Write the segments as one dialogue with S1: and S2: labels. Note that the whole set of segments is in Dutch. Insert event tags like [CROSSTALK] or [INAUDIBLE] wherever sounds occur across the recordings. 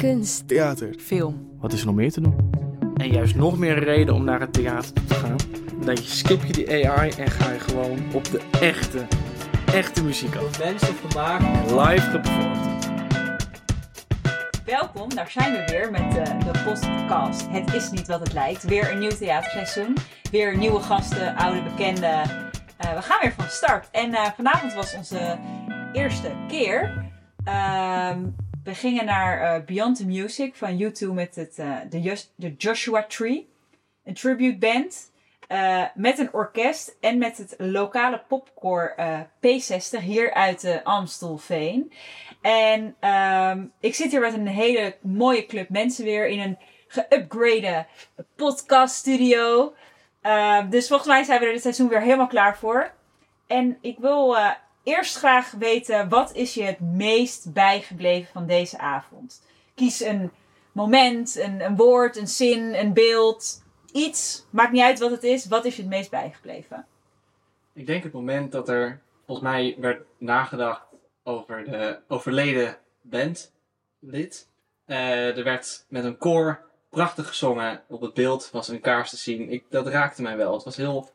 S1: kunst,
S2: theater.
S1: film.
S3: Wat is er nog meer te doen? En juist nog meer reden om naar het theater toe te gaan. Dan je skip je die AI en ga je gewoon op de echte, echte muziek af.
S4: Mensen vandaag.
S3: Live geperformd.
S5: Welkom, daar zijn we weer met eh, de podcast. Het is niet wat het lijkt. Weer een nieuw theaterseizoen. Weer nieuwe gasten, oude bekenden. Eh, we gaan weer van start. En eh, vanavond was onze eerste keer. Ehm, we gingen naar eh, Beyond the Music van U2 met het, eh, de, Joshua Tree. Een tribute band. eh, met een orkest en met het lokale popcore eh, P60 hier uit de Amstelveen. En ehm, ik zit hier met een hele mooie club mensen weer in een geüpgrade podcast studio. Ehm, dus volgens mij zijn we er dit seizoen weer helemaal klaar voor. En ik wil eerst graag weten, wat is je het meest bijgebleven van deze avond? Kies een moment, een, een woord, een zin, een beeld, iets. Maakt niet uit wat het is. Wat is je het meest bijgebleven?
S4: Ik denk het moment dat er volgens mij werd nagedacht over de overleden bandlid. Eh er werd met een koor prachtig gezongen. Op het beeld was een kaars te zien. Ik, dat raakte mij wel. Het was heel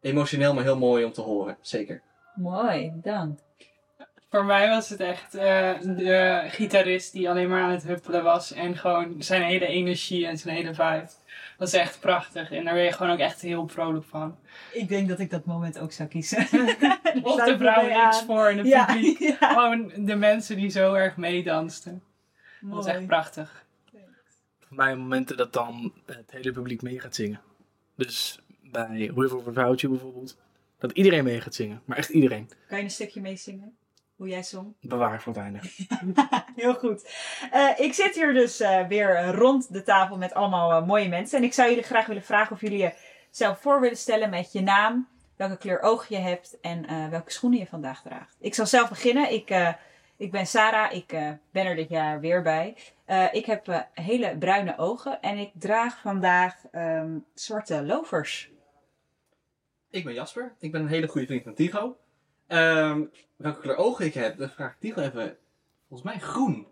S4: emotioneel, maar heel mooi om te horen. Zeker.
S5: Mooi, dank.
S6: Voor mij was het echt eh, de gitarist die alleen maar aan het huppelen was. En gewoon zijn hele energie en zijn hele vibe. Dat is echt prachtig. En daar ben je gewoon ook echt heel vrolijk van.
S5: Ik denk dat ik dat moment ook zou kiezen. [LAUGHS]
S6: Of de vrouw links voor in het
S5: Ja,
S6: publiek. [LAUGHS]
S5: ja.
S6: Gewoon de mensen die zo erg meedansten. Dat was echt prachtig.
S3: Voor mij momenten dat dan het hele publiek mee gaat zingen. Dus bij River of Without You bijvoorbeeld. Dat iedereen mee gaat zingen. Maar echt iedereen.
S5: Kan je een stukje meezingen? Hoe jij zong?
S3: Bewaar voor het einde. [LAUGHS]
S5: Heel goed. Eh, ik zit hier dus eh, weer rond de tafel met allemaal eh, mooie mensen. En ik zou jullie graag willen vragen of jullie jezelf voor willen stellen met je naam, welke kleur oog je hebt en welke schoenen je vandaag draagt. Ik zal zelf beginnen. Ik, ik ben Sarah. Ik ben er dit jaar weer bij. Ik heb hele bruine ogen en ik draag vandaag ehm, zwarte lovers.
S4: Ik ben Jasper. Ik ben een hele goede vriend van Tigo. Ehm, welke kleur ogen ik heb, dat vraag ik Tigo even. Volgens mij groen.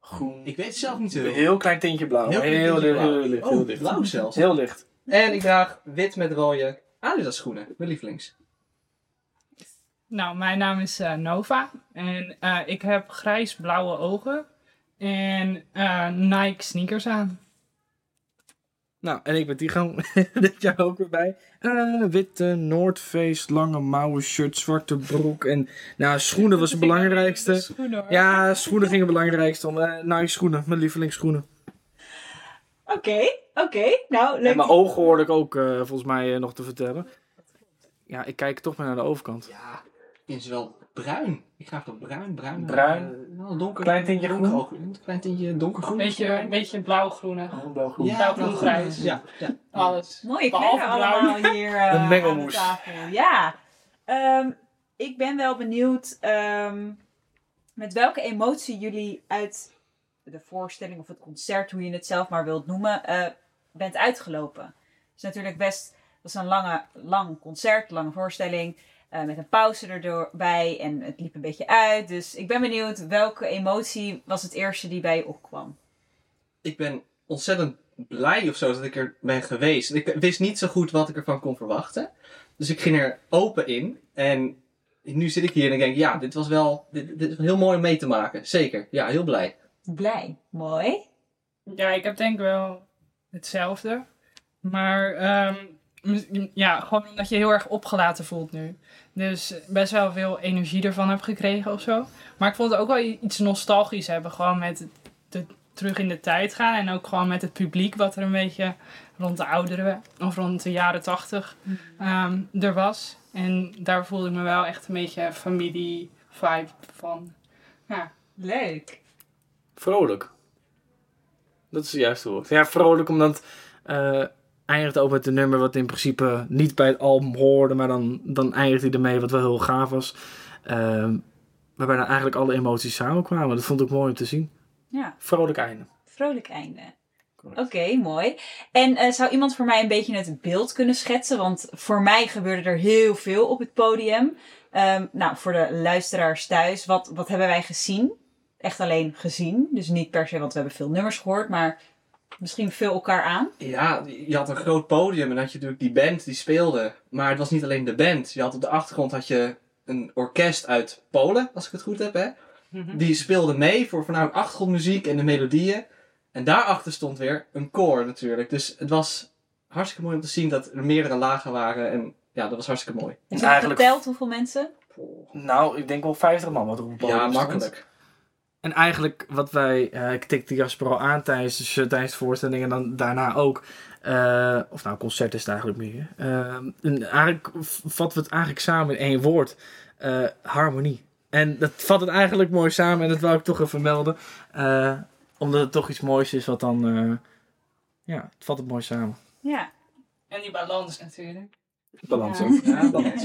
S3: Groen.
S4: Ik weet het zelf niet zo
S3: Een
S4: heel
S3: heel klein tintje blauw.
S4: Heel
S3: Heel,
S4: klein
S3: heel,
S4: tintje
S3: licht,
S4: blauw.
S3: heel licht.
S4: Oh,
S3: heel licht.
S4: blauw zelfs.
S3: Heel licht.
S4: En ik draag wit met rode Adidas schoenen. Mijn lievelings.
S6: Nou, mijn naam is eh, Nova. En eh, ik heb grijs-blauwe ogen. En eh, Nike sneakers aan.
S3: Nou, en ik ben Tigo. [LAUGHS] dit jaar ook weer bij. Eh, witte North Face, lange mouwen shirt, zwarte broek. En nou, schoenen was het [LAUGHS] belangrijkste.
S6: Schoenen, hoor.
S3: Ja, schoenen gingen het belangrijkste. om. Eh Nike schoenen, mijn lievelingsschoenen.
S5: Oké, oké. Nou, leuk.
S3: En mijn ogen hoorde ik ook eh, volgens mij nog te vertellen. Ja, ik kijk toch maar naar de overkant.
S4: Ja, is wel bruin. Ik ga voor bruin, bruin.
S3: Bruin.
S4: eh, wel donker.
S3: Klein tintje
S4: donker,
S3: groen?
S4: ook. Een klein tintje donkergroen.
S6: Beetje, een beetje blauw-groenig.
S3: Oh,
S4: Ja,
S6: blauw-groen, grijs.
S4: Ja, ja.
S6: Alles.
S5: Mooie kleuren
S6: bruin.
S5: allemaal [LAUGHS] hier eh,
S3: Een mengelmoes.
S5: de tafel. Ja. Ehm, ik ben wel benieuwd ehm, met welke emotie jullie uit de voorstelling of het concert, hoe je het zelf maar wilt noemen, eh, bent uitgelopen. Het is natuurlijk best, dat is een lange, lang concert, lange voorstelling. Eh, met een pauze erbij en het liep een beetje uit. Dus ik ben benieuwd welke emotie was het eerste die bij je opkwam.
S4: Ik ben ontzettend blij of zo dat ik er ben geweest. Ik wist niet zo goed wat ik ervan kon verwachten. Dus ik ging er open in. En nu zit ik hier en ik denk, ja, dit was wel dit, heel mooi om mee te maken. Zeker. Ja, heel blij.
S5: Blij. Mooi.
S6: Ja, ik heb denk ik wel hetzelfde. Maar ehm, ja, gewoon omdat je heel erg opgelaten voelt nu. Dus best wel veel energie ervan heb gekregen of zo. Maar ik vond het ook wel iets nostalgisch hebben. Gewoon met de, terug in de tijd gaan. En ook gewoon met het publiek wat er een beetje rond de ouderen of rond de jaren tachtig ehm, er was. En daar voelde ik me wel echt een beetje familie vibe van. Ja,
S5: Leuk.
S3: Vrolijk. Dat is het juiste woord. Ja, vrolijk omdat eh eindigt ook met een nummer wat in principe niet bij het album hoorde, maar dan, dan eindigt hij ermee wat wel heel gaaf was. Ehm, waarbij dan eigenlijk alle emoties samenkwamen. Dat vond ik mooi om te zien.
S5: Ja.
S3: Vrolijk einde.
S5: Vrolijk einde. Oké, mooi. En eh, zou iemand voor mij een beetje het beeld kunnen schetsen? Want voor mij gebeurde er heel veel op het podium. Ehm, nou, voor de luisteraars thuis, wat, wat hebben wij gezien? echt alleen gezien. Dus niet per se, want we hebben veel nummers gehoord, maar misschien veel elkaar aan.
S4: Ja, je had een groot podium en had je natuurlijk die band die speelde. Maar het was niet alleen de band. Je had op de achtergrond had je een orkest uit Polen, als ik het goed heb, hè. Die speelde mee voor voornamelijk achtergrondmuziek en de melodieën. En daarachter stond weer een koor natuurlijk. Dus het was hartstikke mooi om te zien dat er meerdere lagen waren. En ja, dat was hartstikke mooi.
S5: Heb je
S3: Eigenlijk-
S5: geteld hoeveel mensen?
S3: Nou, ik denk wel 50 man wat op een podium
S4: Ja,
S3: stond.
S4: makkelijk.
S3: En eigenlijk wat wij, eh, ik tikte Jasper al aan tijdens de, tijdens de voorstelling en dan daarna ook. eh, of nou, concert is het eigenlijk meer. Eh, en eigenlijk vatten we het eigenlijk samen in één woord. Eh, harmonie. En dat vat het eigenlijk mooi samen en dat wou ik toch even melden. Eh, omdat het toch iets moois is wat dan... eh, ja, het vat het mooi samen.
S5: Ja.
S6: En die balans natuurlijk.
S3: Balans
S5: Ja.
S3: ook.
S4: Ja, goed.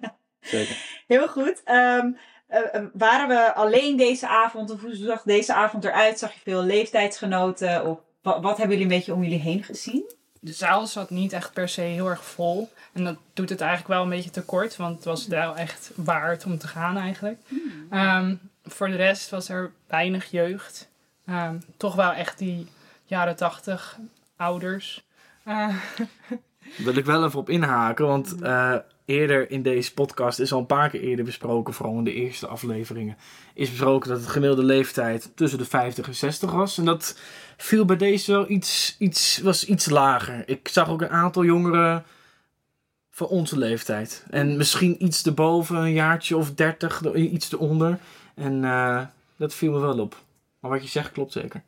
S4: [LAUGHS]
S3: Zeker.
S5: Heel goed. Ehm, eh, eh, waren we alleen deze avond, of hoe zag deze avond eruit? Zag je veel leeftijdsgenoten? Of wa- wat hebben jullie een beetje om jullie heen gezien?
S6: De zaal zat niet echt per se heel erg vol. En dat doet het eigenlijk wel een beetje tekort. Want het was wel echt waard om te gaan eigenlijk. Ehm, voor de rest was er weinig jeugd. Ehm, toch wel echt die jaren tachtig ouders. Eh, [LAUGHS]
S3: wil ik wel even op inhaken, want eh, eerder in deze podcast is al een paar keer eerder besproken, vooral in de eerste afleveringen, is besproken dat het gemiddelde leeftijd tussen de 50 en 60 was. En dat viel bij deze wel iets, iets, was iets lager. Ik zag ook een aantal jongeren van onze leeftijd. En misschien iets erboven, een jaartje of 30, iets eronder. En eh, dat viel me wel op. Maar wat je zegt klopt zeker.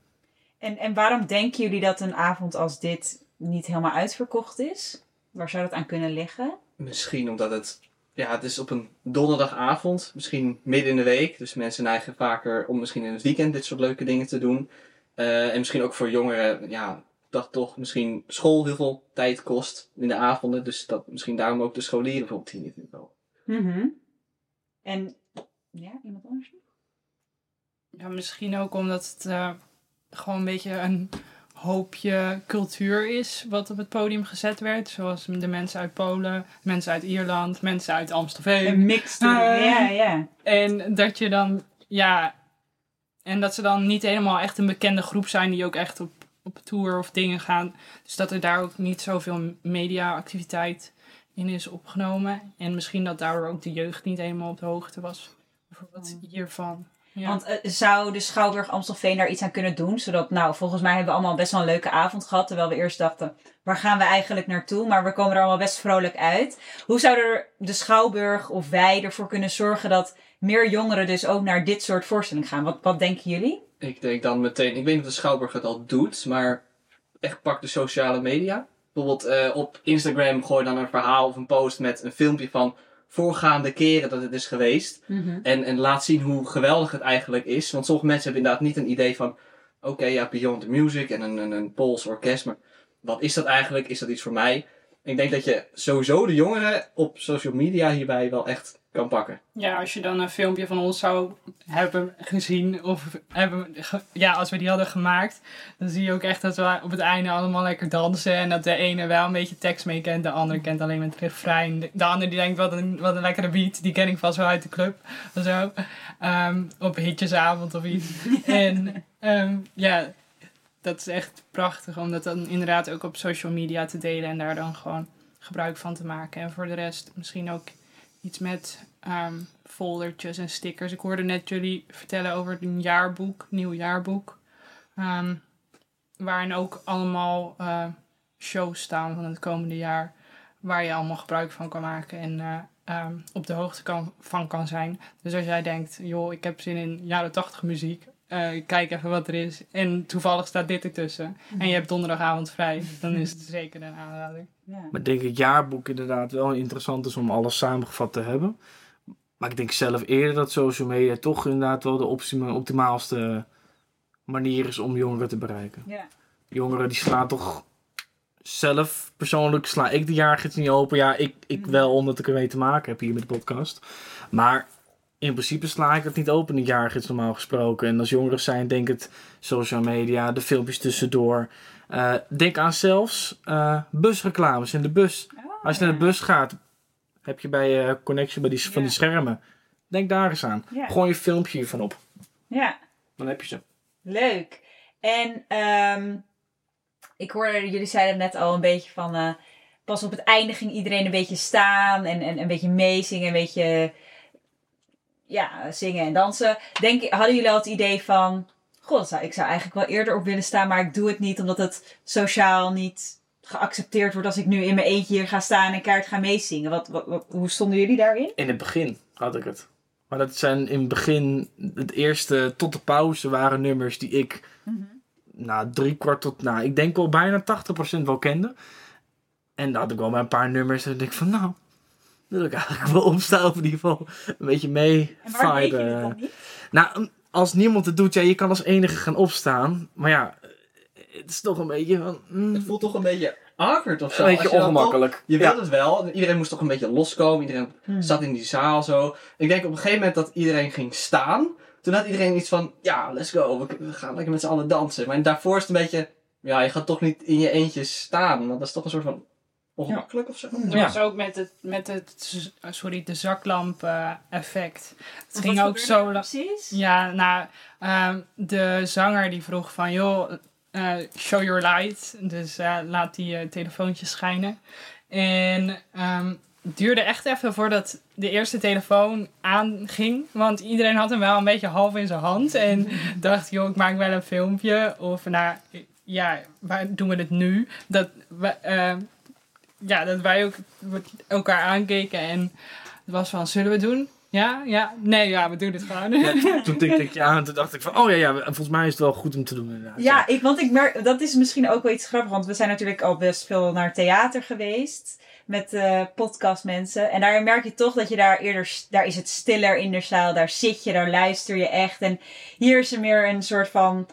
S5: En, en waarom denken jullie dat een avond als dit niet helemaal uitverkocht is? Waar zou dat aan kunnen liggen?
S4: Misschien omdat het... Ja, het is op een donderdagavond. Misschien midden in de week. Dus mensen neigen vaker om misschien in het weekend dit soort leuke dingen te doen. Eh, en misschien ook voor jongeren, ja, dat toch misschien school heel veel tijd kost in de avonden. Dus dat misschien daarom ook de scholieren bijvoorbeeld hier niet wel.
S5: Mhm. En ja, iemand anders? nog?
S6: ja, misschien ook omdat het eh, gewoon een beetje een hoopje cultuur is wat op het podium gezet werd. Zoals de mensen uit Polen, mensen uit Ierland, mensen uit Amstelveen.
S5: Een mix. doen.
S6: Ah.
S5: ja, ja.
S6: En dat je dan, ja, en dat ze dan niet helemaal echt een bekende groep zijn die ook echt op, op tour of dingen gaan. Dus dat er daar ook niet zoveel media-activiteit in is opgenomen. En misschien dat daardoor ook de jeugd niet helemaal op de hoogte was. Bijvoorbeeld hiervan. Ja.
S5: Want eh, zou de Schouwburg Amstelveen daar iets aan kunnen doen? Zodat, nou, volgens mij hebben we allemaal best wel een leuke avond gehad. Terwijl we eerst dachten, waar gaan we eigenlijk naartoe? Maar we komen er allemaal best vrolijk uit. Hoe zou er de Schouwburg of wij ervoor kunnen zorgen dat meer jongeren dus ook naar dit soort voorstellingen gaan? Wat, wat denken jullie?
S4: Ik denk dan meteen, ik weet niet of de Schouwburg het al doet, maar echt pak de sociale media. Bijvoorbeeld eh, op Instagram gooi dan een verhaal of een post met een filmpje van voorgaande keren dat het is geweest. En, en laat zien hoe geweldig het eigenlijk is. Want sommige mensen hebben inderdaad niet een idee van... Oké, ja, Beyond the Music en een, een, een Pools orkest. Maar wat is dat eigenlijk? Is dat iets voor mij? Ik denk dat je sowieso de jongeren op social media hierbij wel echt kan pakken.
S6: Ja, als je dan een filmpje van ons zou hebben gezien, of hebben, ge- ja, als we die hadden gemaakt, dan zie je ook echt dat we op het einde allemaal lekker dansen. En dat de ene wel een beetje tekst mee kent, de ander kent alleen het refrein. De, de ander die denkt, wat een, wat een lekkere beat, die ken ik vast wel uit de club. Of zo. Ehm, op hitjesavond of iets. [LAUGHS] en ehm, ja, dat is echt prachtig om dat dan inderdaad ook op social media te delen en daar dan gewoon gebruik van te maken. En voor de rest misschien ook iets met ehm, foldertjes en stickers. Ik hoorde net jullie vertellen over een jaarboek, nieuw jaarboek. ehm, waarin ook allemaal eh, shows staan van het komende jaar. Waar je allemaal gebruik van kan maken en eh, ehm, op de hoogte kan, van kan zijn. Dus als jij denkt, joh, ik heb zin in jaren tachtig muziek. Eh, kijk even wat er is. En toevallig staat dit ertussen. En je hebt donderdagavond vrij. Dan is het [LAUGHS] zeker een aanrader.
S5: Ja.
S3: Maar ik denk het jaarboek inderdaad wel interessant is om alles samengevat te hebben. Maar ik denk zelf eerder dat social media toch inderdaad wel de optima- optimaalste manier is om jongeren te bereiken.
S5: Ja.
S3: Jongeren die slaan toch zelf, persoonlijk sla ik de jaargids niet open. Ja, ik, ik wel omdat ik ermee te maken heb hier met de podcast. Maar in principe sla ik het niet open, de jaargids normaal gesproken. En als jongeren zijn, denk het social media, de filmpjes tussendoor. Eh, denk aan zelfs eh, busreclames in de bus. Als je naar de bus gaat, heb je bij eh Connection bij die, van die schermen. Denk daar eens aan.
S5: Ja.
S3: Gooi een filmpje hiervan op.
S5: Ja.
S3: Dan heb je ze.
S5: Leuk. En ehm, ik hoorde, jullie zeiden net al een beetje van... pas op het einde ging iedereen een beetje staan en, en een beetje meezingen, een beetje ja, zingen en dansen. Denk, hadden jullie al het idee van... God, ik zou eigenlijk wel eerder op willen staan, maar ik doe het niet omdat het sociaal niet geaccepteerd wordt als ik nu in mijn eentje hier ga staan en kaart ga meezingen. Wat, wat, wat- hoe stonden jullie daarin?
S3: In het begin had ik het. Maar dat zijn in het begin, het eerste tot de pauze waren nummers die ik, nou, drie kwart tot, nou, ik denk wel bijna 80% wel kende. En dan had ik wel maar een paar nummers denk ik van, nou, wil ik eigenlijk wel opstaan of in ieder geval een beetje mee
S5: En waar deed je dan niet?
S3: Nou, als niemand het doet, ja, je kan als enige gaan opstaan. Maar ja, het is toch een beetje van, mm,
S4: Het voelt toch een beetje awkward of zo.
S3: een beetje
S4: je toch-
S3: ongemakkelijk.
S4: Je
S3: ja.
S4: wilt het wel. Iedereen moest toch een beetje loskomen. Iedereen
S5: Hmm.
S4: zat in die zaal zo. Ik denk op een gegeven moment dat iedereen ging staan. Toen had iedereen iets van, ja, let's go. We, we gaan lekker met z'n allen dansen. Maar daarvoor is het een beetje, ja, je gaat toch niet in je eentje staan. Want dat is toch een soort van ongemakkelijk of zo.
S6: Dat
S3: Ja.
S6: was ook met het, met het sorry, de zaklamp eh, effect. Het ging ook zo lang.
S5: Precies.
S6: Ja, nou, ehm, de zanger die vroeg van, joh, eh, show your light. Dus eh, laat die telefoontjes schijnen. En ehm, het duurde echt even voordat de eerste telefoon aanging. Want iedereen had hem wel een beetje half in zijn hand. En [LAUGHS] dacht, joh, ik maak wel een filmpje. Of, nou, ja, waar doen we het nu? Dat, we, ja, dat wij ook elkaar aankeken. En het was van, zullen we het doen? Ja, ja, nee, ja, we doen het gewoon.
S3: Ja, toen tikte ik je aan en toen dacht ik van, oh ja, ja, volgens mij is het wel goed om te doen inderdaad.
S5: Ja, ik, want ik merk, dat is misschien ook wel iets grappigs, want we zijn natuurlijk al best veel naar theater geweest met eh podcastmensen. En daarin merk je toch dat je daar eerder, daar is het stiller in de zaal, daar zit je, daar luister je echt. En hier is er meer een soort van,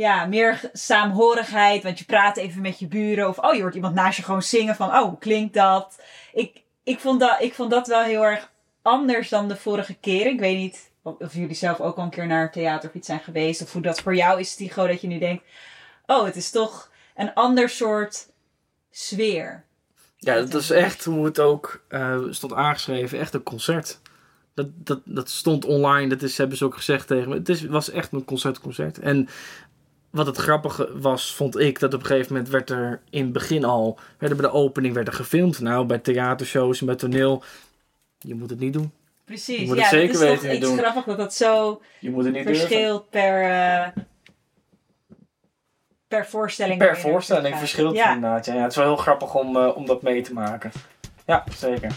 S5: ja, meer saamhorigheid, want je praat even met je buren of, oh, je hoort iemand naast je gewoon zingen van, oh, klinkt dat? Ik, ik, vond dat, ik vond dat wel heel erg anders dan de vorige keer. Ik weet niet of, jullie zelf ook al een keer naar theater of iets zijn geweest. Of hoe dat voor jou is, Tigo, dat je nu denkt... Oh, het is toch een ander soort sfeer.
S3: Ja, dat is echt hoe het ook eh, stond aangeschreven. Echt een concert. Dat, dat, dat stond online. Dat is, hebben ze ook gezegd tegen me. Het is, was echt een concertconcert. En wat het grappige was, vond ik, dat op een gegeven moment werd er in het begin al, werden bij de opening werd er gefilmd. Nou, bij theatershows en bij toneel, je moet het niet doen.
S5: Precies,
S3: Je moet
S5: ja,
S3: het zeker weten
S5: toch
S3: niet
S5: iets
S3: doen.
S5: grappig dat dat zo
S3: Je moet het niet durven.
S5: verschilt per, eh, per voorstelling.
S3: Per voorstelling verschilt
S5: Ja,
S3: inderdaad. Ja, ja, het is wel heel grappig om, eh, om dat mee te maken. Ja, zeker.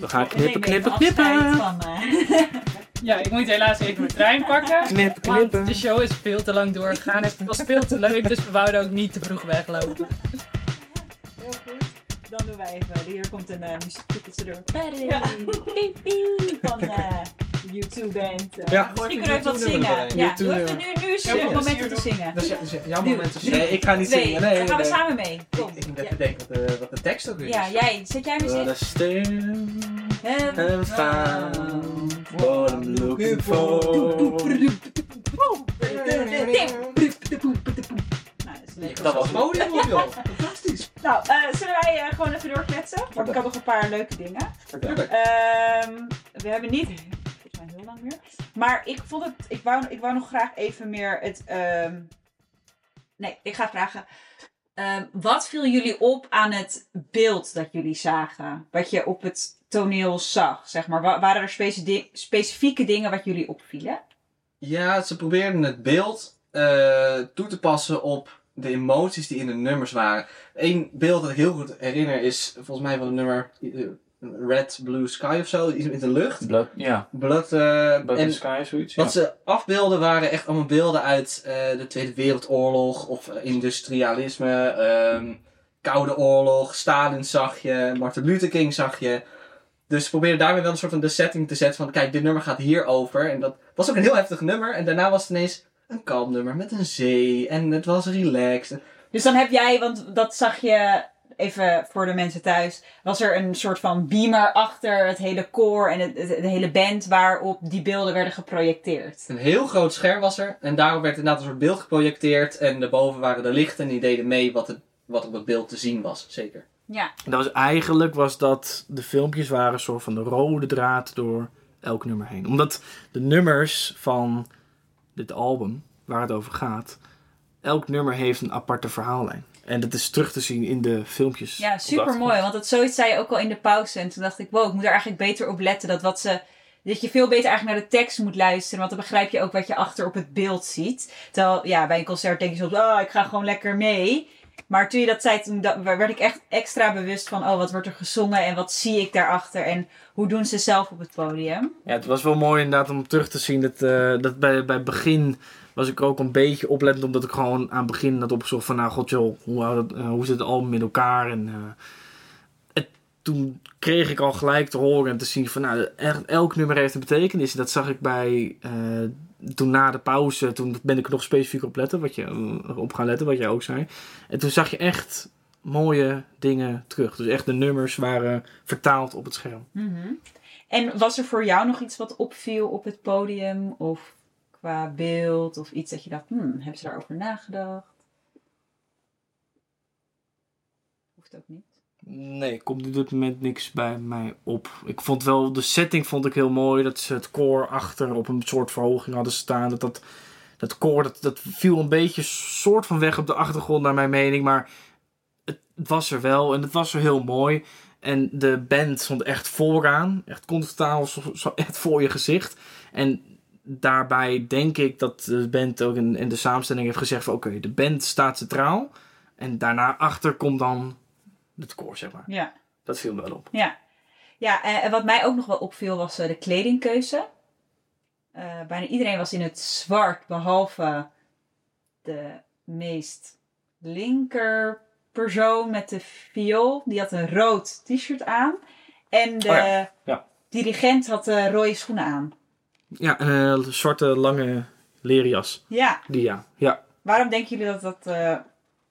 S3: We gaan knippen, knippen, knippen.
S5: Van, eh, [LAUGHS]
S6: Ja, ik moet helaas even mijn trein pakken. Want
S3: knippen.
S6: de show is veel te lang doorgegaan. Het was veel te leuk, dus we wouden ook niet te vroeg weglopen.
S5: Heel goed. Dan doen wij even. Hier komt een uh, muziekje tussendoor.
S6: Ja.
S5: Piep, piep, Van eh U2-band. eh.
S3: Ja.
S5: Misschien kunnen we even wat
S4: U2
S5: zingen. Ja,
S3: U2
S5: doe even nu, nu is
S6: ja,
S5: moment om te zingen.
S4: Dat is, ja- dat is jouw moment. te- Nee, ik ga niet
S5: Nee,
S4: zingen. Nee,
S5: dan gaan we
S4: nee.
S5: samen mee. Kom.
S4: Ik, ik moet
S5: Ja.
S4: even denken wat de, wat de tekst ook is.
S5: Ja, jij. Zet jij muziek?
S3: What a stem found what I'm looking for.
S5: Nou, dat
S4: was podium op, joh. [LAUGHS] Fantastisch.
S5: Nou, eh, zullen wij eh, gewoon even doorkletsen? Want ik had nog een paar leuke dingen.
S4: Tuurlijk.
S5: Ehm, we hebben niet volgens mij heel lang meer. Maar ik vond het. Ik wou, ik wou nog graag even meer het. ehm, nee, ik ga vragen. ehm, wat viel jullie op aan het beeld dat jullie zagen? Wat je op het toneel zag, zeg maar. Wa- waren er speci- specifieke dingen wat jullie opvielen?
S4: Ja, ze probeerden het beeld eh, toe te passen op de emoties die in de nummers waren. Eén beeld dat ik heel goed herinner is volgens mij van het nummer eh, Red Blue Sky of zo, iets in de lucht.
S3: Blood, ja.
S4: Blood, eh,
S3: Blood
S4: en
S3: Sky, zoiets. Ja.
S4: wat ze afbeelden waren echt allemaal beelden uit eh, de Tweede Wereldoorlog of industrialisme, ehm, Koude Oorlog, Stalin zag je, Martin Luther King zag je. Dus ze probeerden daarmee wel een soort van de setting te zetten van kijk, dit nummer gaat hierover. En dat was ook een heel heftig nummer. En daarna was het ineens een kalm nummer met een zee. En het was relaxed.
S5: Dus dan heb jij, want dat zag je even voor de mensen thuis, was er een soort van beamer achter het hele koor en het, het- de hele band waarop die beelden werden geprojecteerd.
S4: Een heel groot scherm was er. En daarop werd inderdaad een soort beeld geprojecteerd. En daarboven waren de lichten en die deden mee wat, het, wat op het beeld te zien was. Zeker.
S5: Ja,
S3: Dat was eigenlijk was dat de filmpjes waren een soort van de rode draad door elk nummer heen. Omdat de nummers van dit album, waar het over gaat, elk nummer heeft een aparte verhaallijn. En dat is terug te zien in de filmpjes.
S5: Ja, super mooi. Want dat zoiets zei je ook al in de pauze. En toen dacht ik, wow, ik moet er eigenlijk beter op letten. Dat, wat ze, dat je veel beter eigenlijk naar de tekst moet luisteren. Want dan begrijp je ook wat je achter op het beeld ziet. Terwijl, ja, bij een concert denk je soms, oh, ik ga gewoon lekker mee. Maar toen je dat zei, toen werd ik echt extra bewust van, oh, wat wordt er gezongen en wat zie ik daarachter en hoe doen ze zelf op het podium.
S3: Ja, het was wel mooi inderdaad om terug te zien dat, eh, dat bij, bij begin was ik ook een beetje oplettend. Omdat ik gewoon aan het begin had opgezocht van, nou god joh, hoe, eh, hoe zit het album in elkaar? En eh, toen kreeg ik al gelijk te horen en te zien van, nou echt, elk nummer heeft een betekenis. Dat zag ik bij, toen na de pauze, toen ben ik er nog specifiek op, letten, wat je, eh, op gaan letten, wat jij ook zei. En toen zag je echt mooie dingen terug. Dus echt de nummers waren vertaald op het scherm.
S5: Mhm. En was er voor jou nog iets wat opviel op het podium? Of qua beeld? Of iets dat je dacht, hmm, hebben ze daarover nagedacht? Hoeft ook niet.
S3: Nee, komt op dit moment niks bij mij op. Ik vond wel, de setting vond ik heel mooi. Dat ze het koor achter op een soort verhoging hadden staan. Dat, dat, dat koor, dat, dat viel een beetje soort van weg op de achtergrond naar mijn mening. Maar het, het was er wel en het was er heel mooi. En de band stond echt vooraan. Echt zo echt voor je gezicht. En daarbij denk ik dat de band ook in, in de samenstelling heeft gezegd van... Oké, de band staat centraal. En daarna achter komt dan het koor, zeg maar.
S5: Ja.
S3: Dat viel me wel op.
S5: Ja, ja eh, en wat mij ook nog wel opviel was eh, de kledingkeuze. Eh, bijna iedereen was in het zwart, behalve de meest linker persoon met de viool. Die had een rood t-shirt aan. En de
S3: Oh ja, ja.
S5: dirigent had eh, rode schoenen aan.
S3: Ja, een zwarte lange leren jas.
S5: Ja,
S3: Die ja. Ja,
S5: waarom denken jullie dat dat, eh,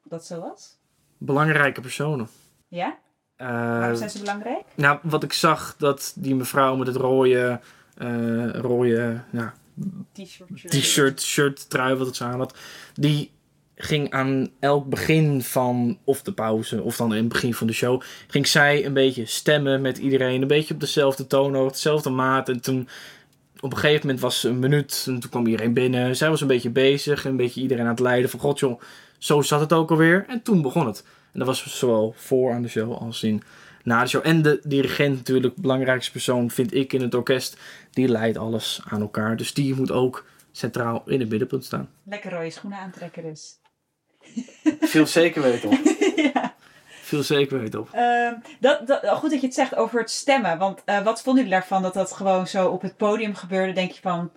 S5: dat zo was?
S3: belangrijke personen.
S5: Ja?
S3: Eh,
S5: Waarom zijn ze belangrijk?
S3: nou, wat ik zag, dat die mevrouw met het rode, eh, rode ja,
S5: T-shirt.
S3: shirt, trui wat het ze aan had. Die ging aan elk begin van, of de pauze, of dan in het begin van de show, ging zij een beetje stemmen met iedereen. Een beetje op dezelfde toonhoogte, dezelfde maat. En toen, op een gegeven moment was ze een minuut, en toen kwam iedereen binnen. Zij was een beetje bezig, een beetje iedereen aan het leiden van, god joh, zo zat het ook alweer. En toen begon het. En dat was zowel voor aan de show als in na de show. En de dirigent natuurlijk, belangrijkste persoon vind ik in het orkest. Die leidt alles aan elkaar. Dus die moet ook centraal in het middenpunt staan.
S5: Lekker rode schoenen aantrekken dus. [LAUGHS]
S3: Veel zeker weten op. [LAUGHS]
S5: ja.
S3: Veel zeker weten op.
S5: Ehm, dat, dat, goed dat je het zegt over het stemmen. Want eh, wat vonden jullie daarvan dat dat gewoon zo op het podium gebeurde? Denk je van.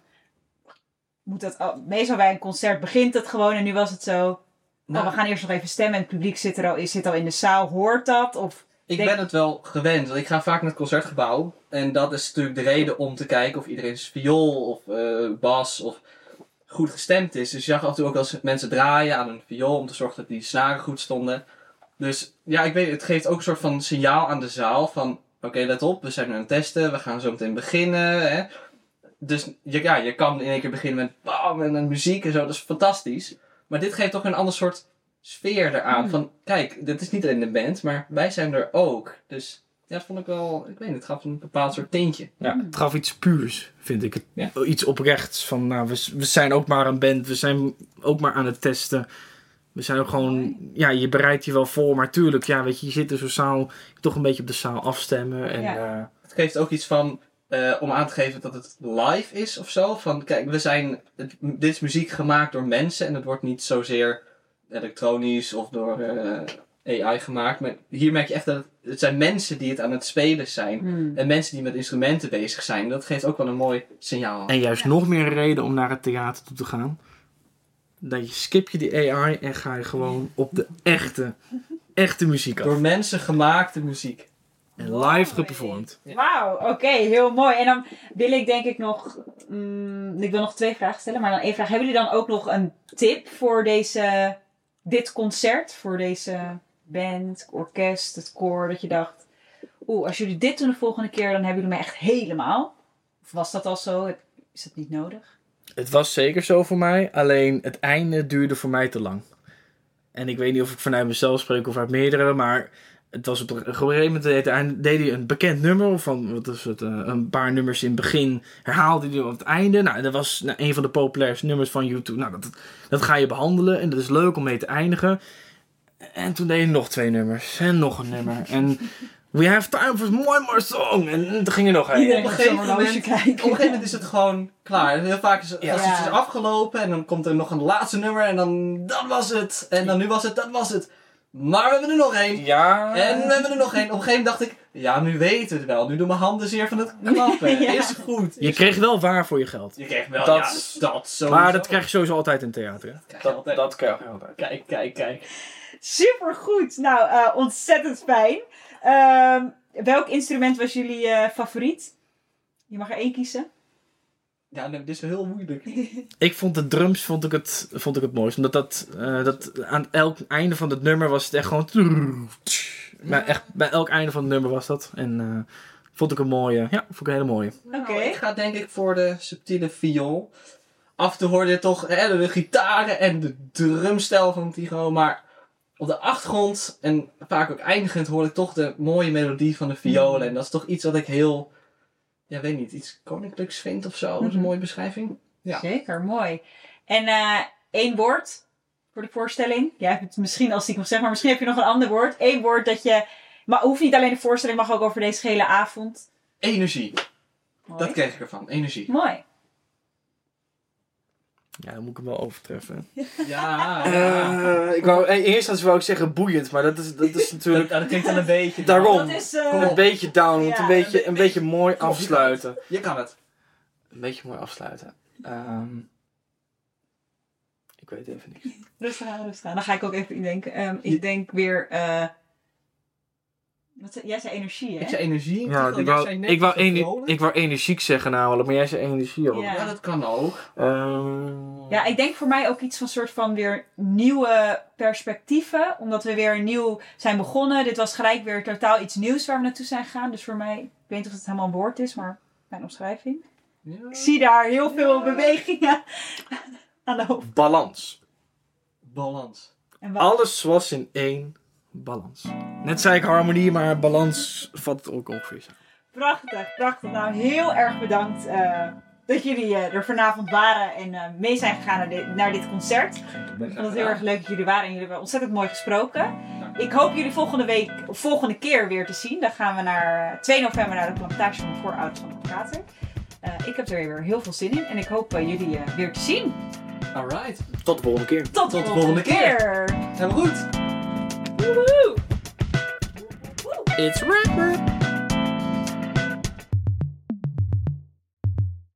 S5: Moet dat, al- meestal bij een concert begint het gewoon en nu was het zo.
S4: Nou,
S5: oh, we gaan eerst nog even stemmen en het publiek zit, er al, zit al in de zaal. Hoort dat? Of,
S4: Ik
S5: Denk-
S4: ben het wel gewend, want ik ga vaak naar het concertgebouw. En dat is natuurlijk de reden om te kijken of iedereen's viool of eh, bas of goed gestemd is. Dus je zag af en toe ook als mensen draaien aan een viool om te zorgen dat die snaren goed stonden. Dus ja, ik weet, het geeft ook een soort van signaal aan de zaal van... Oké, let op, we zijn nu aan het testen, we gaan zo meteen beginnen. Hè? Dus ja, je kan in één keer beginnen met bam en muziek en zo, dat is fantastisch. Maar dit geeft toch een ander soort sfeer eraan.
S5: Hmm.
S4: Van, kijk, dit is niet alleen de band, maar wij zijn er ook. Dus ja, dat vond ik wel, ik weet niet, het gaf een bepaald soort tintje.
S3: Ja, het gaf iets puurs, vind ik.
S4: Ja.
S3: Iets oprechts. Van, nou, we, we zijn ook maar een band. We zijn ook maar aan het testen. We zijn ook gewoon... Ja, je bereidt je wel voor. Maar tuurlijk, ja, weet je, je zit in zo'n zaal... Toch een beetje op de zaal afstemmen. En,
S5: Ja.
S3: eh,
S4: Het geeft ook iets van, eh, om aan te geven dat het live is of zo. Van, kijk, we zijn, het- dit is muziek gemaakt door mensen en het wordt niet zozeer elektronisch of door eh, AI gemaakt. Maar hier merk je echt dat het, het zijn mensen die het aan het spelen zijn.
S5: hmm.
S4: En mensen die met instrumenten bezig zijn. Dat geeft ook wel een mooi signaal.
S3: en juist nog meer een reden om naar het theater toe te gaan. Dan je skip je die AI en ga je gewoon op de echte, echte muziek af.
S4: Door mensen gemaakte muziek.
S3: En live geperformed.
S5: Wauw, oké, heel mooi. En dan wil ik denk ik nog, mm, ik wil nog twee vragen stellen, maar dan één vraag. Hebben jullie dan ook nog een tip voor deze, dit concert, voor deze band, orkest, het koor, dat je dacht, oeh, als jullie dit doen de volgende keer, dan hebben jullie mij echt helemaal. Of was dat al zo? Is dat niet nodig?
S3: Het was zeker zo voor mij, alleen het einde duurde voor mij te lang. En ik weet niet of ik vanuit mezelf spreek of uit meerdere, maar het was op een gegeven moment deed hij, deed hij een bekend nummer van wat is het, eh, een paar nummers in het begin herhaalde hij op het einde. Nou, dat was nou, een van de populairste nummers van YouTube. Nou, dat, dat ga je behandelen en dat is leuk om mee te eindigen. En toen deed hij nog twee nummers en nog een nummer en we have time for one more song en toen ging er nog een.
S4: Op een gegeven moment-
S5: kijken.
S4: Op een gegeven moment is het gewoon klaar. Heel vaak is
S3: Ja.
S4: als het
S5: Ja.
S4: is afgelopen en dan komt er nog een laatste nummer en dan dat was het. En dan nu was het, dat was het. Maar we hebben er nog één.
S3: Ja.
S4: En we hebben er nog één. Op een gegeven moment dacht ik, ja nu weten we het wel. Nu doen mijn handen zeer van het [LAUGHS] klappen.
S5: Ja.
S4: Is goed.
S3: Je kreeg wel waar voor je geld.
S4: Je kreeg wel,
S3: Dat-
S4: ja, dat sowieso.
S3: Maar dat krijg je sowieso altijd in theater. hè?
S4: Krijg je altijd.
S3: krijg je altijd.
S4: Kijk, kijk, kijk.
S5: Super goed. Nou, eh, ontzettend fijn. Ehm, welk instrument was jullie eh, favoriet? Je mag er één kiezen.
S4: Ja, nee, dit is wel heel moeilijk. [LAUGHS]
S3: Ik vond de drums vond ik het, vond ik het mooist. Omdat dat, eh, dat aan elk einde van het nummer was het echt gewoon... Bij, echt, bij elk einde van het nummer was dat. En eh, vond ik een mooie. Ja, vond ik een hele mooie.
S5: Oké.
S4: Nou, ik ga denk ik voor de subtiele viool. Af en toe hoorde je toch hè, de gitaren en de drumstijl van Tigo, maar op de achtergrond en vaak ook eindigend hoorde ik toch de mooie melodie van de violen. En dat is toch iets wat ik heel, ja weet niet, iets koninklijks vind of zo. Dat is een
S5: Mhm.
S4: mooie beschrijving. Ja.
S5: Zeker, mooi. En eh, één woord voor de voorstelling. Jij hebt het misschien al stiekem gezegd, maar misschien heb je nog een ander woord. Eén woord dat je... Maar hoeft niet alleen de voorstelling, mag ook over deze hele avond.
S4: Energie,
S5: Mooi.
S4: dat kreeg ik ervan. Energie.
S5: Mooi.
S3: Ja, dan moet ik hem wel overtreffen.
S4: Ja,
S3: Eh, ik wou, in eerste instantie wou ik zeggen boeiend. Maar dat is, dat is [LAUGHS]
S4: dat,
S3: natuurlijk
S4: dat klinkt dan een beetje.
S3: Daarom.
S5: Dat is... eh,
S3: een beetje down.
S5: Ja,
S3: een beetje,
S5: een
S3: een beetje mooi
S4: Kom
S3: afsluiten.
S4: Je kan het.
S3: Een beetje mooi afsluiten. Ehm, ik weet even niet.
S5: Rustig aan, rustig aan. Dan ga ik ook even indenken. Ehm ik denk weer... eh wat jij zei energie, hè?
S4: Ik zei energie.
S3: Ja,
S4: Tigo,
S3: ik wou,
S4: zei net
S3: ik, wou
S4: zo
S3: ener-
S4: vrolijk.
S3: ik wou energiek zeggen namelijk, maar jij zei energie ook.
S5: Ja.
S4: Ja, dat kan ook.
S3: Ehm,
S5: Ja, ik denk voor mij ook iets van soort van weer nieuwe perspectieven. Omdat we weer nieuw zijn begonnen. Dit was gelijk weer totaal iets nieuws waar we naartoe zijn gegaan. Dus voor mij, ik weet niet of het helemaal een woord is, maar mijn omschrijving.
S4: Ja.
S5: Ik zie daar heel veel bewegingen aan de hoofd.
S3: Balans.
S4: Balans.
S5: En wat,
S3: Alles was in één balans. Net zei ik harmonie, maar balans vat het ook ongeveer.
S5: Prachtig, prachtig. Nou, heel erg bedankt eh, dat jullie eh, er vanavond waren en eh, mee zijn gegaan naar dit, naar dit concert. Ik vond het heel erg leuk dat jullie waren en jullie hebben ontzettend mooi gesproken. Ik hoop jullie volgende week, volgende keer weer te zien. Dan gaan we naar eh, 2 november naar de plantage van de voorouders van het theater. Eh, ik heb er weer heel veel zin in en ik hoop jullie eh, weer te zien.
S4: Alright.
S3: Tot de volgende keer.
S5: Tot,
S4: de volgende keer. Helemaal goed.
S3: It's Rapper.